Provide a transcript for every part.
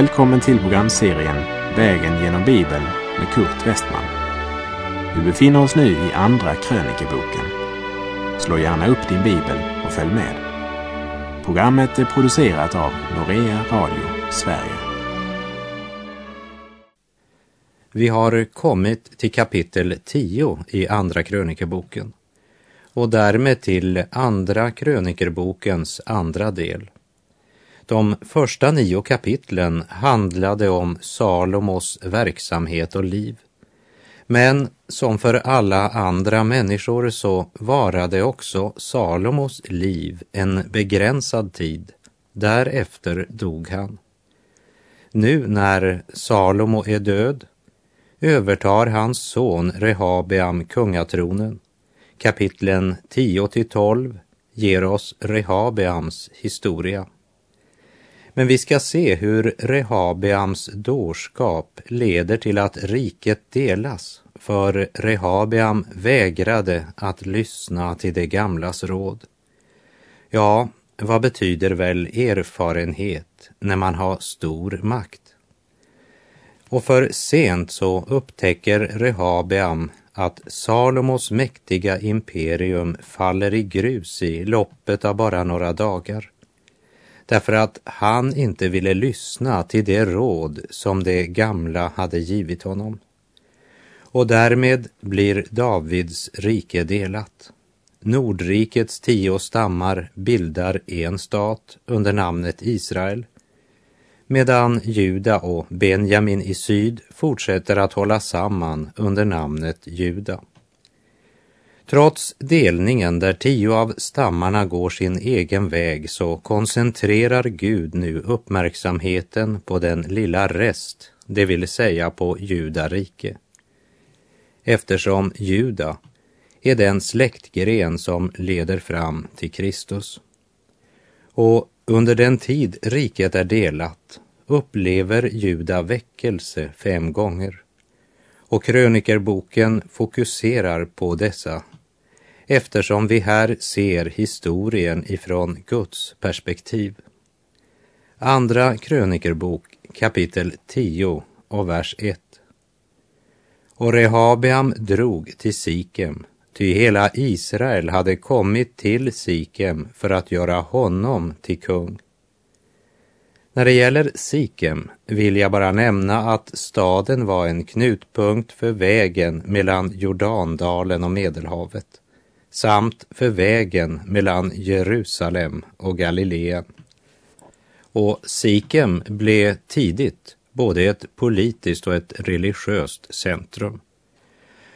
Välkommen till programserien Vägen genom Bibeln med Kurt Westman. Vi befinner oss nu i Andra krönikeboken. Slå gärna upp din bibel och följ med. Programmet är producerat av Norea Radio Sverige. Vi har kommit till kapitel 10 i Andra krönikeboken och därmed till Andra krönikerbokens andra del. De första nio kapitlen handlade om Salomos verksamhet och liv. Men som för alla andra människor så varade också Salomos liv en begränsad tid. Därefter dog han. Nu när Salomo är död övertar hans son Rehabeam kungatronen. Kapitlen 10 till 12 ger oss Rehabeams historia. Men vi ska se hur Rehabeams dårskap leder till att riket delas, för Rehabeam vägrade att lyssna till det gamlas råd. Ja, vad betyder väl erfarenhet när man har stor makt? Och för sent så upptäcker Rehabeam att Salomos mäktiga imperium faller i grus i loppet av bara några dagar därför att han inte ville lyssna till det råd som det gamla hade givit honom. Och därmed blir Davids rike delat. Nordrikets tio stammar bildar en stat under namnet Israel, medan Juda och Benjamin i syd fortsätter att hålla samman under namnet Juda. Trots delningen där tio av stammarna går sin egen väg så koncentrerar Gud nu uppmärksamheten på den lilla rest, det vill säga på Judarike. Eftersom Juda är den släktgren som leder fram till Kristus. Och under den tid riket är delat upplever Juda väckelse fem gånger. Och krönikerboken fokuserar på dessa eftersom vi här ser historien ifrån Guds perspektiv. Andra krönikerbok kapitel 10 och vers 1. Och Rehabeam drog till Sikem, ty hela Israel hade kommit till Sikem för att göra honom till kung. När det gäller Sikem vill jag bara nämna att staden var en knutpunkt för vägen mellan Jordandalen och Medelhavet samt för vägen mellan Jerusalem och Galileen. Och Sikem blev tidigt både ett politiskt och ett religiöst centrum.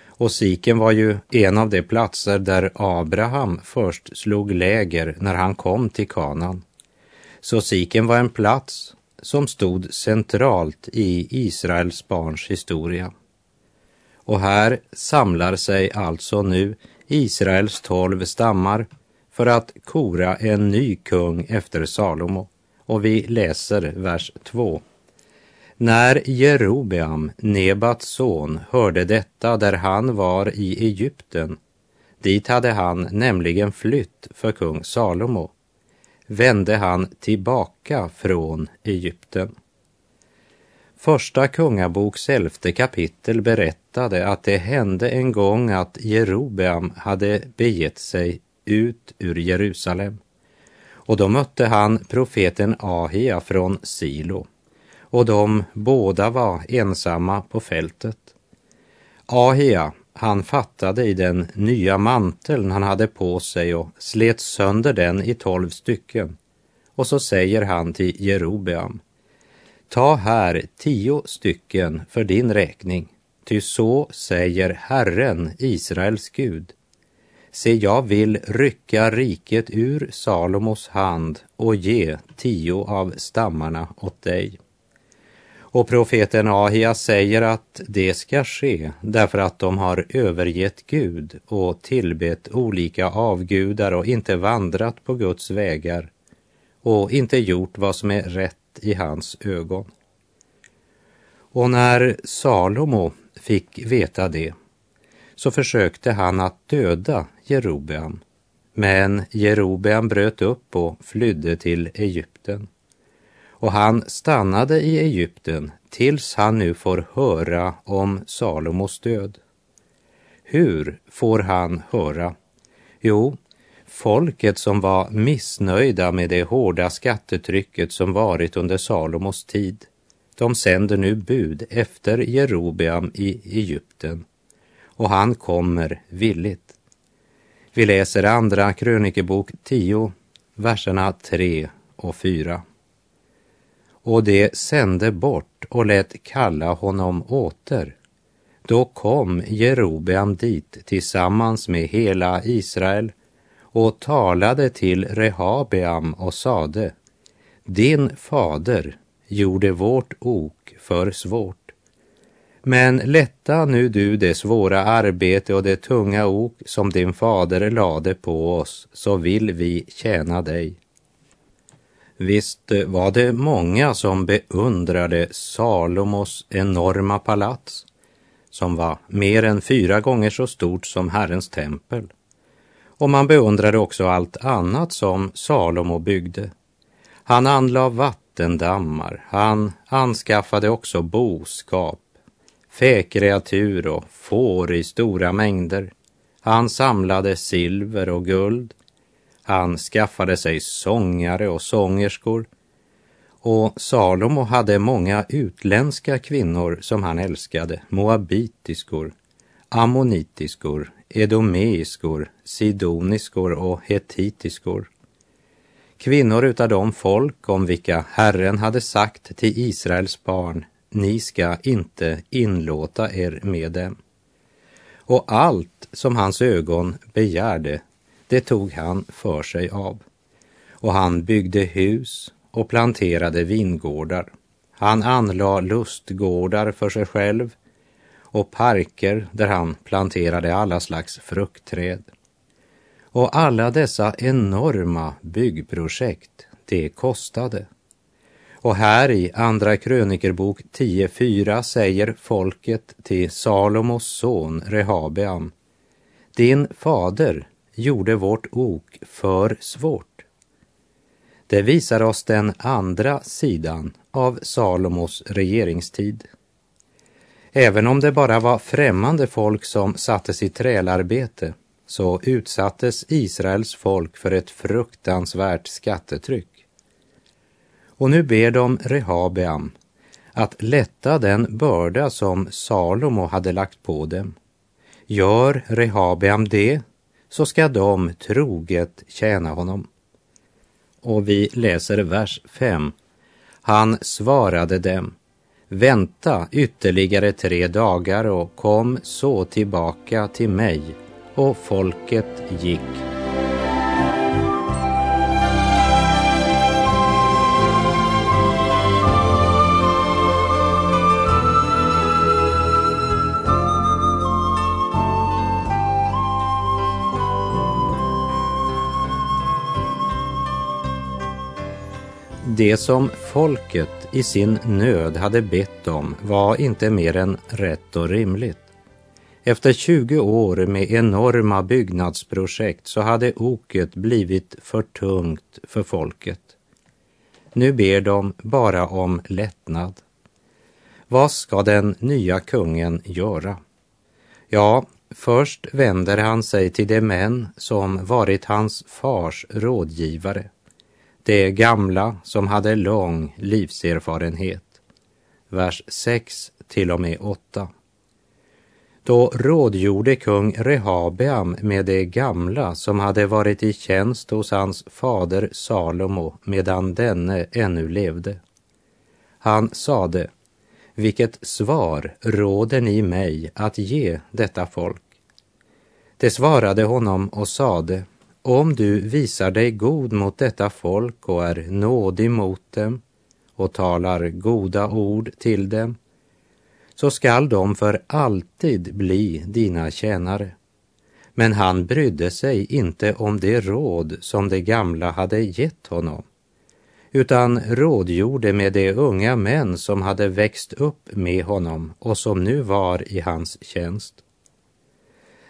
Och Sikem var ju en av de platser där Abraham först slog läger när han kom till Kanan. Så Sikem var en plats som stod centralt i Israels barns historia. Och här samlar sig alltså nu Israels tolv stammar för att kora en ny kung efter Salomo. Och vi läser vers 2. När Jerobeam, Nebats son, hörde detta där han var i Egypten, dit hade han nämligen flytt för kung Salomo, vände han tillbaka från Egypten. Första Kungaboks elfte kapitel berättade att det hände en gång att Jerobeam hade begett sig ut ur Jerusalem. Och då mötte han profeten Ahia från Silo och de båda var ensamma på fältet. Ahia, han fattade i den nya manteln han hade på sig och slet sönder den i tolv stycken. Och så säger han till Jerobeam, Ta här tio stycken för din räkning, ty så säger Herren, Israels Gud. Se, jag vill rycka riket ur Salomos hand och ge tio av stammarna åt dig. Och profeten Ahia säger att det ska ske därför att de har övergett Gud och tillbett olika avgudar och inte vandrat på Guds vägar och inte gjort vad som är rätt i hans ögon. Och när Salomo fick veta det så försökte han att döda Jerobeam. Men Jerobeam bröt upp och flydde till Egypten. och han stannade i Egypten tills han nu får höra om Salomos död. Hur får han höra? Jo, folket som var missnöjda med det hårda skattetrycket som varit under Salomos tid, de sänder nu bud efter Jerobeam i Egypten och han kommer villigt. Vi läser andra krönikebok 10, verserna 3 och 4. Och det sände bort och lät kalla honom åter. Då kom Jerobeam dit tillsammans med hela Israel och talade till Rehabeam och sade Din fader gjorde vårt ok för svårt. Men lätta nu du det svåra arbete och det tunga ok som din fader lade på oss, så vill vi tjäna dig. Visst var det många som beundrade Salomos enorma palats, som var mer än fyra gånger så stort som Herrens tempel. Och man beundrade också allt annat som Salomo byggde. Han anlade vattendammar, han anskaffade också boskap, fäkreatur och får i stora mängder. Han samlade silver och guld. Han skaffade sig sångare och sångerskor. Och Salomo hade många utländska kvinnor som han älskade. Moabitiskor, ammonitiskor, edomeiskor, sidoniskor och hetitiskor. Kvinnor utav de folk om vilka Herren hade sagt till Israels barn ni ska inte inlåta er med dem. Och allt som hans ögon begärde, det tog han för sig av. Och han byggde hus och planterade vingårdar. Han anlade lustgårdar för sig själv och parker där han planterade alla slags fruktträd. Och alla dessa enorma byggprojekt, det kostade. Och här i Andra krönikerbok 10.4 säger folket till Salomos son Rehabeam. Din fader gjorde vårt ok för svårt. Det visar oss den andra sidan av Salomos regeringstid. Även om det bara var främmande folk som sattes i trälarbete så utsattes Israels folk för ett fruktansvärt skattetryck. Och nu ber de Rehabeam att lätta den börda som Salomo hade lagt på dem. Gör Rehabeam det, så ska de troget tjäna honom. Och vi läser vers 5. Han svarade dem, vänta ytterligare tre dagar och kom så tillbaka till mig. Och folket gick Det som folket i sin nöd hade bett om var inte mer än rätt och rimligt. Efter 20 år med enorma byggnadsprojekt så hade oket blivit för tungt för folket. Nu ber de bara om lättnad. Vad ska den nya kungen göra? Ja, först vänder han sig till de män som varit hans fars rådgivare det gamla som hade lång livserfarenhet. Vers 6 till och med 8. Då rådgjorde kung Rehabeam med det gamla som hade varit i tjänst hos hans fader Salomo medan denne ännu levde. Han sade, vilket svar råder ni mig att ge detta folk? Det svarade honom och sade, om du visar dig god mot detta folk och är nådig mot dem och talar goda ord till dem, så skall de för alltid bli dina tjänare. Men han brydde sig inte om det råd som de gamla hade gett honom, utan rådgjorde med de unga män som hade växt upp med honom och som nu var i hans tjänst.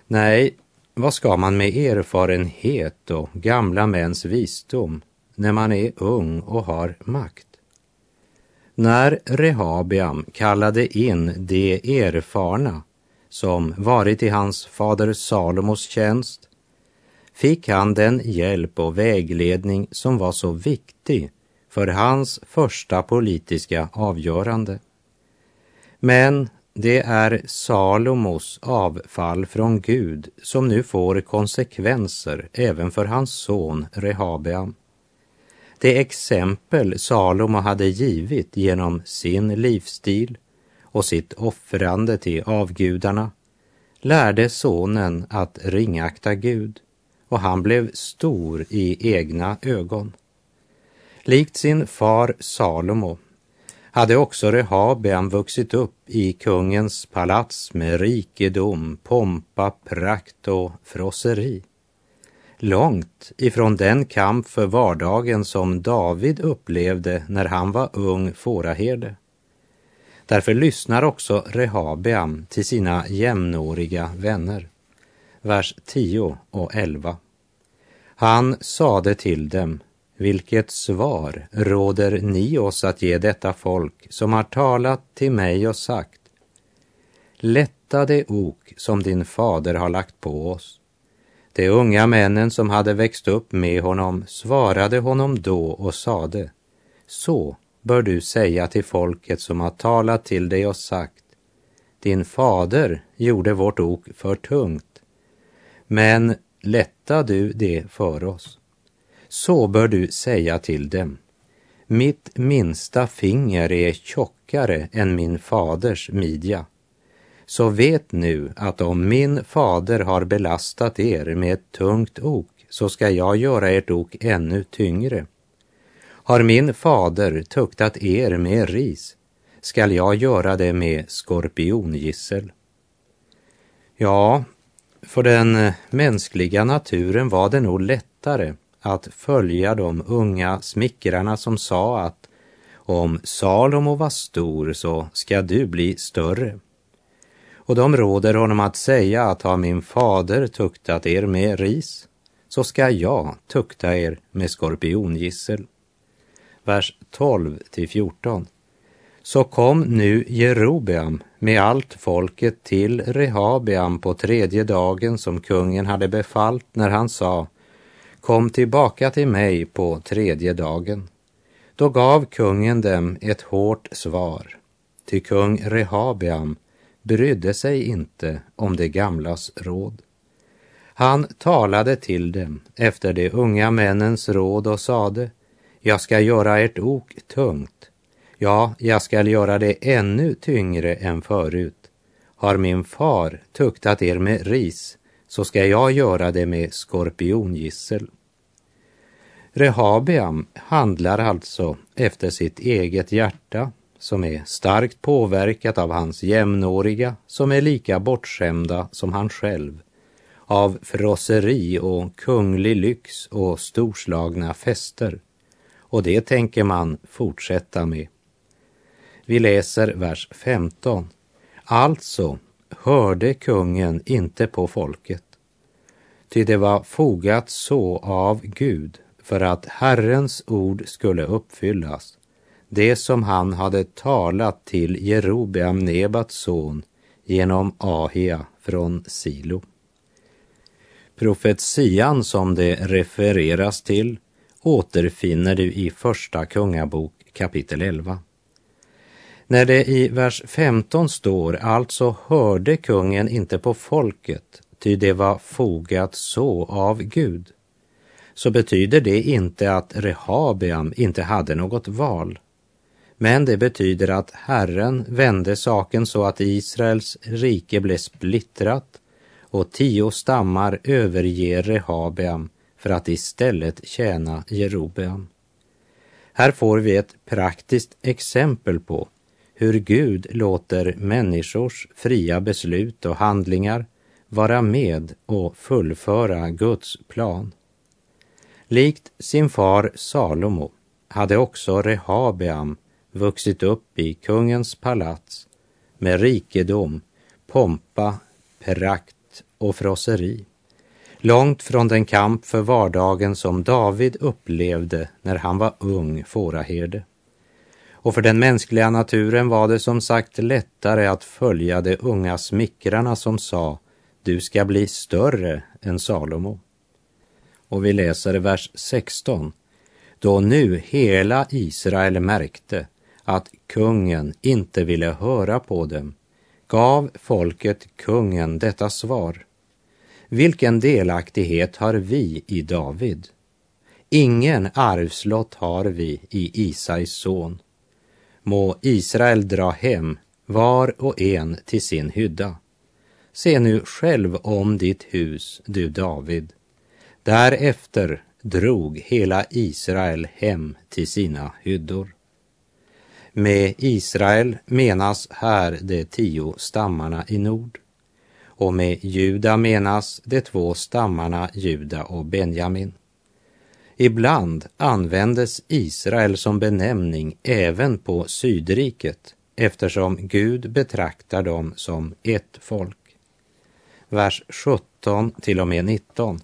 Nej, vad ska man med erfarenhet och gamla mäns visdom när man är ung och har makt? När Rehabiam kallade in de erfarna som varit i hans fader Salomos tjänst fick han den hjälp och vägledning som var så viktig för hans första politiska avgörande. Men det är Salomos avfall från Gud som nu får konsekvenser även för hans son Rehabeam. Det exempel Salomo hade givit genom sin livsstil och sitt offrande till avgudarna lärde sonen att ringakta Gud och han blev stor i egna ögon. Likt sin far Salomo hade också Rehabeam vuxit upp i kungens palats med rikedom, pompa, prakt och frosseri. Långt ifrån den kamp för vardagen som David upplevde när han var ung fåraherde. Därför lyssnar också Rehabeam till sina jämnåriga vänner. Vers 10 och 11. Han sade till dem, vilket svar råder ni oss att ge detta folk som har talat till mig och sagt Lätta det ok som din fader har lagt på oss. De unga männen som hade växt upp med honom svarade honom då och sade Så bör du säga till folket som har talat till dig och sagt Din fader gjorde vårt ok för tungt, men lätta du det för oss. Så bör du säga till dem. Mitt minsta finger är tjockare än min faders midja. Så vet nu att om min fader har belastat er med ett tungt ok så ska jag göra ert ok ännu tyngre. Har min fader tuktat er med ris skall jag göra det med skorpiongissel. Ja, för den mänskliga naturen var det nog lättare att följa de unga smickrarna som sa att om Salomo var stor så ska du bli större. Och de råder honom att säga att har min fader tuktat er med ris så ska jag tukta er med skorpiongissel. Vers 12 till 14. Så kom nu Jerobeam med allt folket till Rehabeam på tredje dagen som kungen hade befallt när han sa Kom tillbaka till mig på tredje dagen. Då gav kungen dem ett hårt svar, ty kung Rehabeam brydde sig inte om de gamlas råd. Han talade till dem efter de unga männens råd och sade, jag ska göra ert ok tungt, ja, jag ska göra det ännu tyngre än förut. Har min far tuktat er med ris, så ska jag göra det med skorpiongissel. Rehabeam handlar alltså efter sitt eget hjärta som är starkt påverkat av hans jämnåriga som är lika bortskämda som han själv av frosseri och kunglig lyx och storslagna fester. Och det tänker man fortsätta med. Vi läser vers 15. Alltså hörde kungen inte på folket, ty det var fogat så av Gud för att Herrens ord skulle uppfyllas, det som han hade talat till Jerobeam Nebats son genom Ahia från Silo. Profetian som det refereras till återfinner du i Första Kungabok kapitel 11. När det i vers 15 står alltså hörde kungen inte på folket, ty det var fogat så av Gud, så betyder det inte att Rehabeam inte hade något val. Men det betyder att Herren vände saken så att Israels rike blev splittrat och tio stammar överger Rehabeam för att istället tjäna Jerobeam. Här får vi ett praktiskt exempel på hur Gud låter människors fria beslut och handlingar vara med och fullföra Guds plan. Likt sin far Salomo hade också Rehabeam vuxit upp i kungens palats med rikedom, pompa, prakt och frosseri. Långt från den kamp för vardagen som David upplevde när han var ung fåraherde. Och för den mänskliga naturen var det som sagt lättare att följa de unga smickrarna som sa du ska bli större än Salomo. Och vi läser vers 16. Då nu hela Israel märkte att kungen inte ville höra på dem gav folket kungen detta svar. Vilken delaktighet har vi i David? Ingen arvslott har vi i Isais son. Må Israel dra hem, var och en till sin hydda. Se nu själv om ditt hus, du David. Därefter drog hela Israel hem till sina hyddor. Med Israel menas här de tio stammarna i nord och med Juda menas de två stammarna Juda och Benjamin. Ibland användes Israel som benämning även på Sydriket eftersom Gud betraktar dem som ett folk. Vers 17 till och med 19.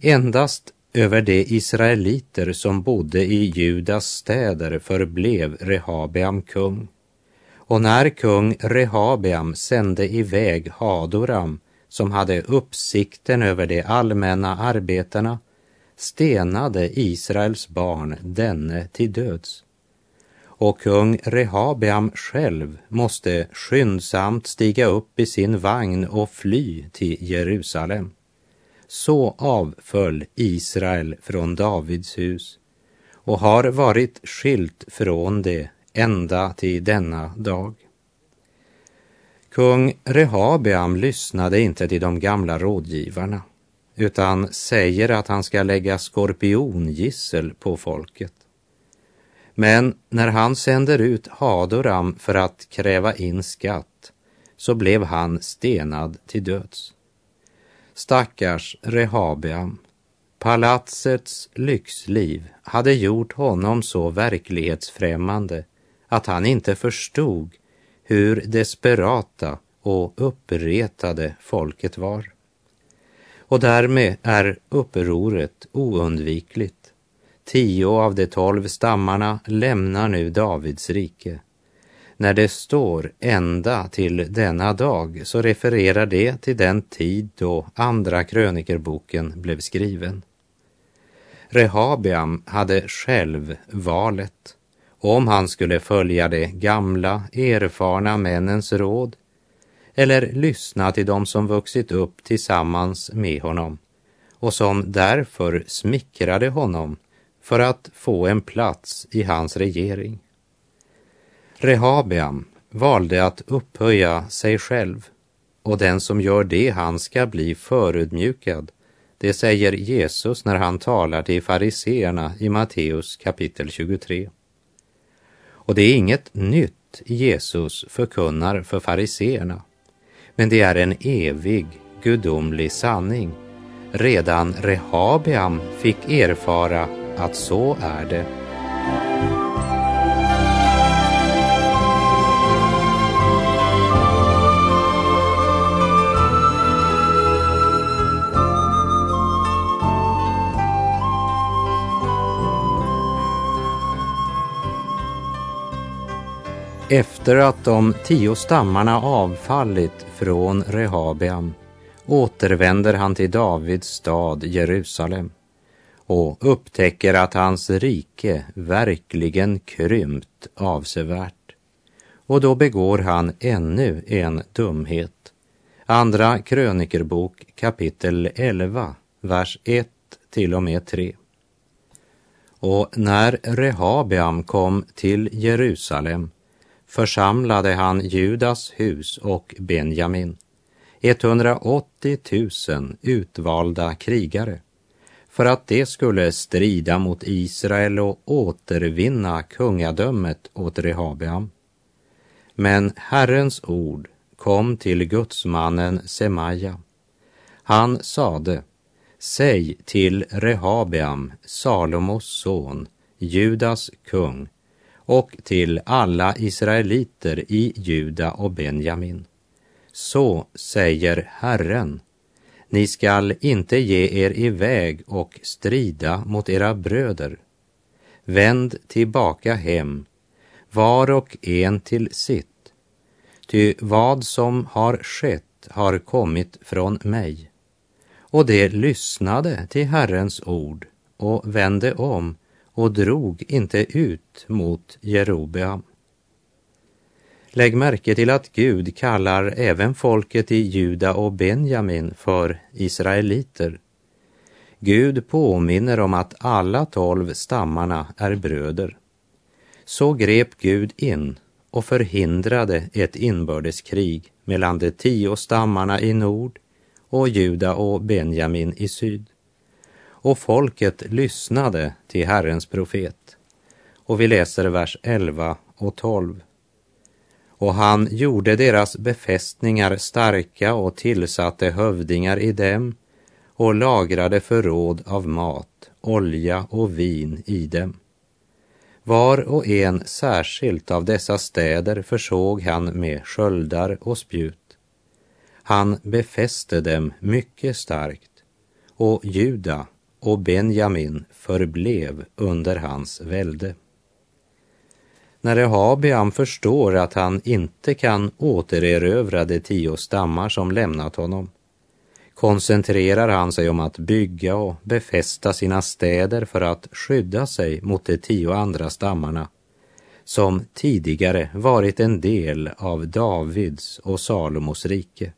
Endast över de israeliter som bodde i Judas städer förblev Rehabeam kung. Och när kung Rehabeam sände iväg Hadoram, som hade uppsikten över de allmänna arbetena, stenade Israels barn denne till döds. Och kung Rehabeam själv måste skyndsamt stiga upp i sin vagn och fly till Jerusalem. Så avföll Israel från Davids hus och har varit skilt från det ända till denna dag. Kung Rehabeam lyssnade inte till de gamla rådgivarna utan säger att han ska lägga skorpiongissel på folket. Men när han sänder ut Hadoram för att kräva in skatt så blev han stenad till döds. Stackars Rehabeam. Palatsets lyxliv hade gjort honom så verklighetsfrämmande att han inte förstod hur desperata och uppretade folket var. Och därmed är upproret oundvikligt. Tio av de tolv stammarna lämnar nu Davids rike. När det står ända till denna dag så refererar det till den tid då Andra krönikerboken blev skriven. Rehabiam hade själv valet om han skulle följa de gamla erfarna männens råd eller lyssna till dem som vuxit upp tillsammans med honom och som därför smickrade honom för att få en plats i hans regering. Rehabeam valde att upphöja sig själv och den som gör det, han ska bli förödmjukad. Det säger Jesus när han talar till fariseerna i Matteus kapitel 23. Och det är inget nytt Jesus förkunnar för fariseerna, men det är en evig gudomlig sanning. Redan Rehabiam fick erfara att så är det. Efter att de tio stammarna avfallit från Rehabiam återvänder han till Davids stad Jerusalem och upptäcker att hans rike verkligen krympt avsevärt. Och då begår han ännu en dumhet. Andra krönikerbok kapitel 11, vers 1 till och med 3. Och när Rehabiam kom till Jerusalem församlade han Judas hus och Benjamin, 180 000 utvalda krigare, för att de skulle strida mot Israel och återvinna kungadömet åt Rehabeam. Men Herrens ord kom till gudsmannen Semaja. Han sade, säg till Rehabeam, Salomos son, Judas kung, och till alla israeliter i Juda och Benjamin. Så säger Herren, ni skall inte ge er iväg och strida mot era bröder. Vänd tillbaka hem, var och en till sitt. Ty vad som har skett har kommit från mig. Och de lyssnade till Herrens ord och vände om och drog inte ut mot Jerobeam. Lägg märke till att Gud kallar även folket i Juda och Benjamin för israeliter. Gud påminner om att alla tolv stammarna är bröder. Så grep Gud in och förhindrade ett inbördeskrig mellan de tio stammarna i nord och Juda och Benjamin i syd. Och folket lyssnade till Herrens profet. Och vi läser vers 11 och 12. Och han gjorde deras befästningar starka och tillsatte hövdingar i dem och lagrade förråd av mat, olja och vin i dem. Var och en särskilt av dessa städer försåg han med sköldar och spjut. Han befäste dem mycket starkt och Juda och Benjamin förblev under hans välde. När Rehabiam förstår att han inte kan återerövra de tio stammar som lämnat honom koncentrerar han sig om att bygga och befästa sina städer för att skydda sig mot de tio andra stammarna som tidigare varit en del av Davids och Salomos rike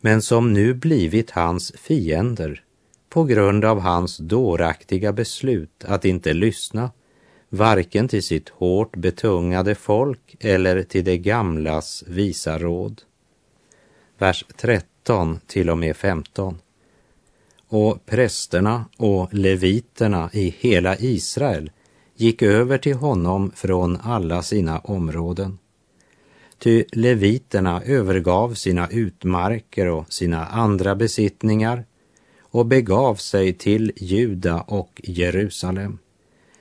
men som nu blivit hans fiender på grund av hans dåraktiga beslut att inte lyssna varken till sitt hårt betungade folk eller till det gamlas visa råd. Vers 13 till och med 15. Och prästerna och leviterna i hela Israel gick över till honom från alla sina områden. Ty leviterna övergav sina utmarker och sina andra besittningar och begav sig till Juda och Jerusalem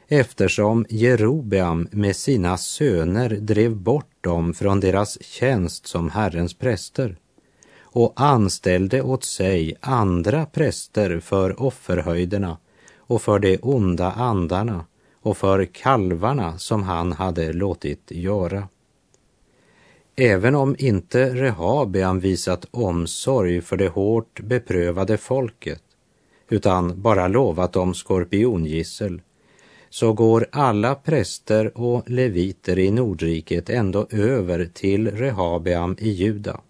eftersom Jerobeam med sina söner drev bort dem från deras tjänst som Herrens präster och anställde åt sig andra präster för offerhöjderna och för de onda andarna och för kalvarna som han hade låtit göra. Även om inte Rehabeam visat omsorg för det hårt beprövade folket utan bara lovat dem skorpiongissel så går alla präster och leviter i Nordriket ändå över till Rehabeam i Juda.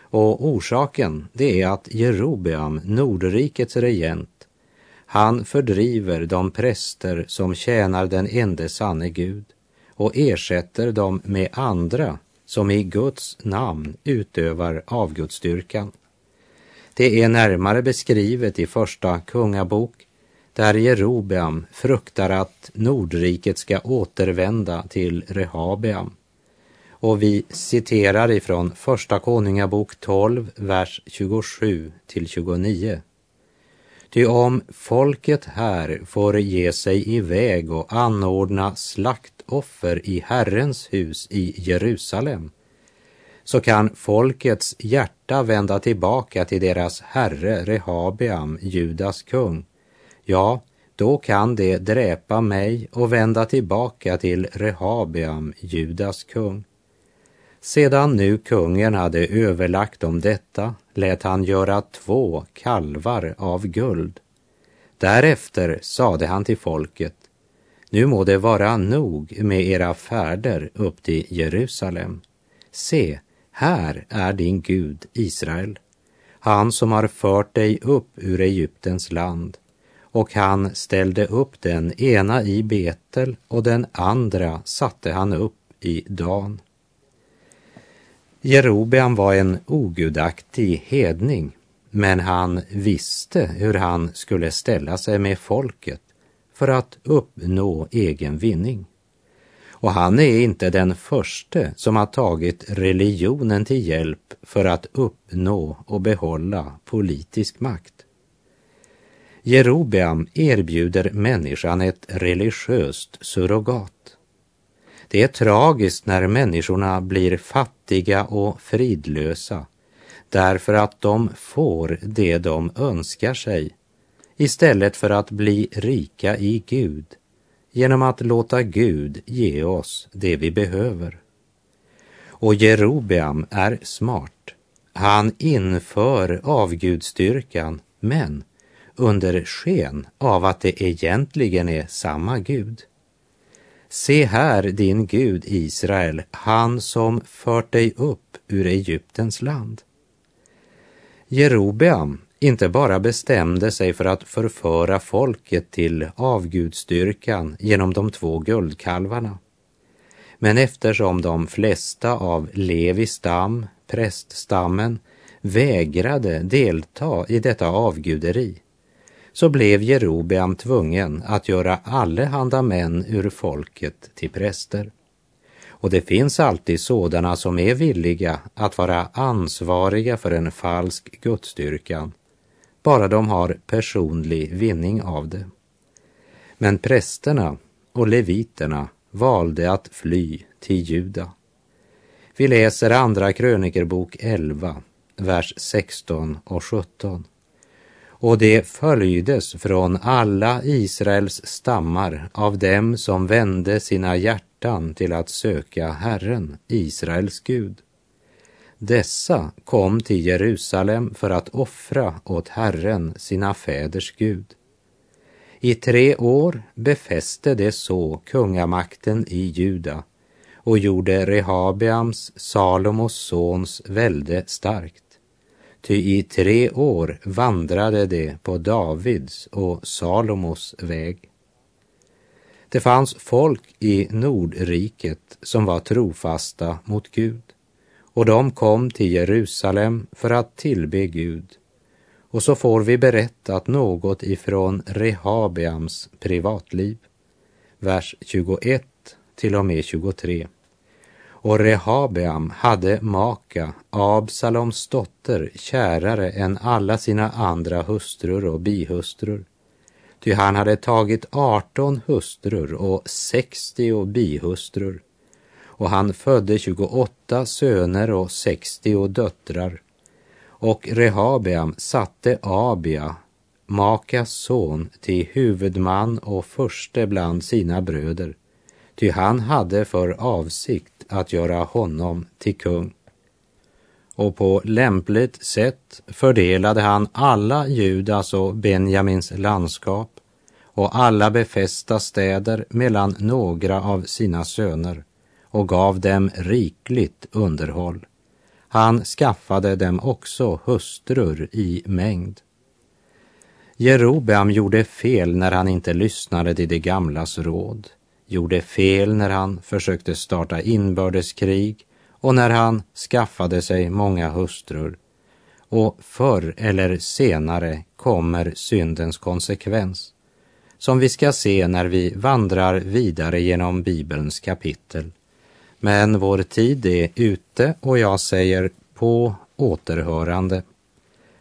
Och orsaken det är att Jerobeam, Nordrikets regent, han fördriver de präster som tjänar den ende sanne Gud och ersätter dem med andra som i Guds namn utövar avgudsdyrkan. Det är närmare beskrivet i Första Kungabok där Jerobeam fruktar att Nordriket ska återvända till Rehabeam. Och vi citerar ifrån Första Konungabok 12, vers 27 till 29. Ty om folket här får ge sig iväg och anordna slaktoffer i Herrens hus i Jerusalem, så kan folkets hjärta vända tillbaka till deras herre Rehabeam, Judas kung, ja, då kan det dräpa mig och vända tillbaka till Rehabeam, Judas kung. Sedan nu kungen hade överlagt om detta lät han göra två kalvar av guld. Därefter sade han till folket, nu må det vara nog med era färder upp till Jerusalem. Se, här är din Gud Israel, han som har fört dig upp ur Egyptens land och han ställde upp den ena i Betel och den andra satte han upp i Dan. Jerobeam var en ogudaktig hedning, men han visste hur han skulle ställa sig med folket för att uppnå egen vinning. Och han är inte den förste som har tagit religionen till hjälp för att uppnå och behålla politisk makt. Jerobeam erbjuder människan ett religiöst surrogat. Det är tragiskt när människorna blir fattiga och fridlösa därför att de får det de önskar sig istället för att bli rika i Gud genom att låta Gud ge oss det vi behöver. Och Jerobeam är smart. Han inför avgudstyrkan, men under sken av att det egentligen är samma Gud. Se här din Gud Israel, han som fört dig upp ur Egyptens land. Jerobeam inte bara bestämde sig för att förföra folket till avgudstyrkan genom de två guldkalvarna. Men eftersom de flesta av Levi stam, präststammen, vägrade delta i detta avguderi så blev Jerobeam tvungen att göra allehanda män ur folket till präster. Och det finns alltid sådana som är villiga att vara ansvariga för en falsk gudstyrkan, bara de har personlig vinning av det. Men prästerna och leviterna valde att fly till Juda. Vi läser Andra krönikerbok 11, vers 16 och 17 och det följdes från alla Israels stammar av dem som vände sina hjärtan till att söka Herren, Israels Gud. Dessa kom till Jerusalem för att offra åt Herren, sina fäders Gud. I tre år befäste det så kungamakten i Juda och gjorde Rehabeams, Salomos sons, välde starkt. Ty i tre år vandrade de på Davids och Salomos väg. Det fanns folk i Nordriket som var trofasta mot Gud och de kom till Jerusalem för att tillbe Gud. Och så får vi berättat något ifrån Rehabeams privatliv. Vers 21 till och med 23. Och Rehabeam hade Maka, Absaloms dotter, kärare än alla sina andra hustrur och bihustrur. Ty han hade tagit arton hustrur och sextio bihustrur. Och han födde 28 söner och 60 döttrar. Och Rehabeam satte Abia, Makas son, till huvudman och förste bland sina bröder, ty han hade för avsikt att göra honom till kung. Och på lämpligt sätt fördelade han alla Judas och Benjamins landskap och alla befästa städer mellan några av sina söner och gav dem rikligt underhåll. Han skaffade dem också hustrur i mängd. Jerobeam gjorde fel när han inte lyssnade till de gamlas råd gjorde fel när han försökte starta inbördeskrig och när han skaffade sig många hustrur. Och förr eller senare kommer syndens konsekvens, som vi ska se när vi vandrar vidare genom Bibelns kapitel. Men vår tid är ute och jag säger på återhörande.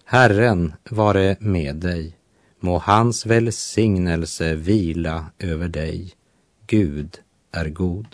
Herren vare med dig. Må hans välsignelse vila över dig. Gud är god.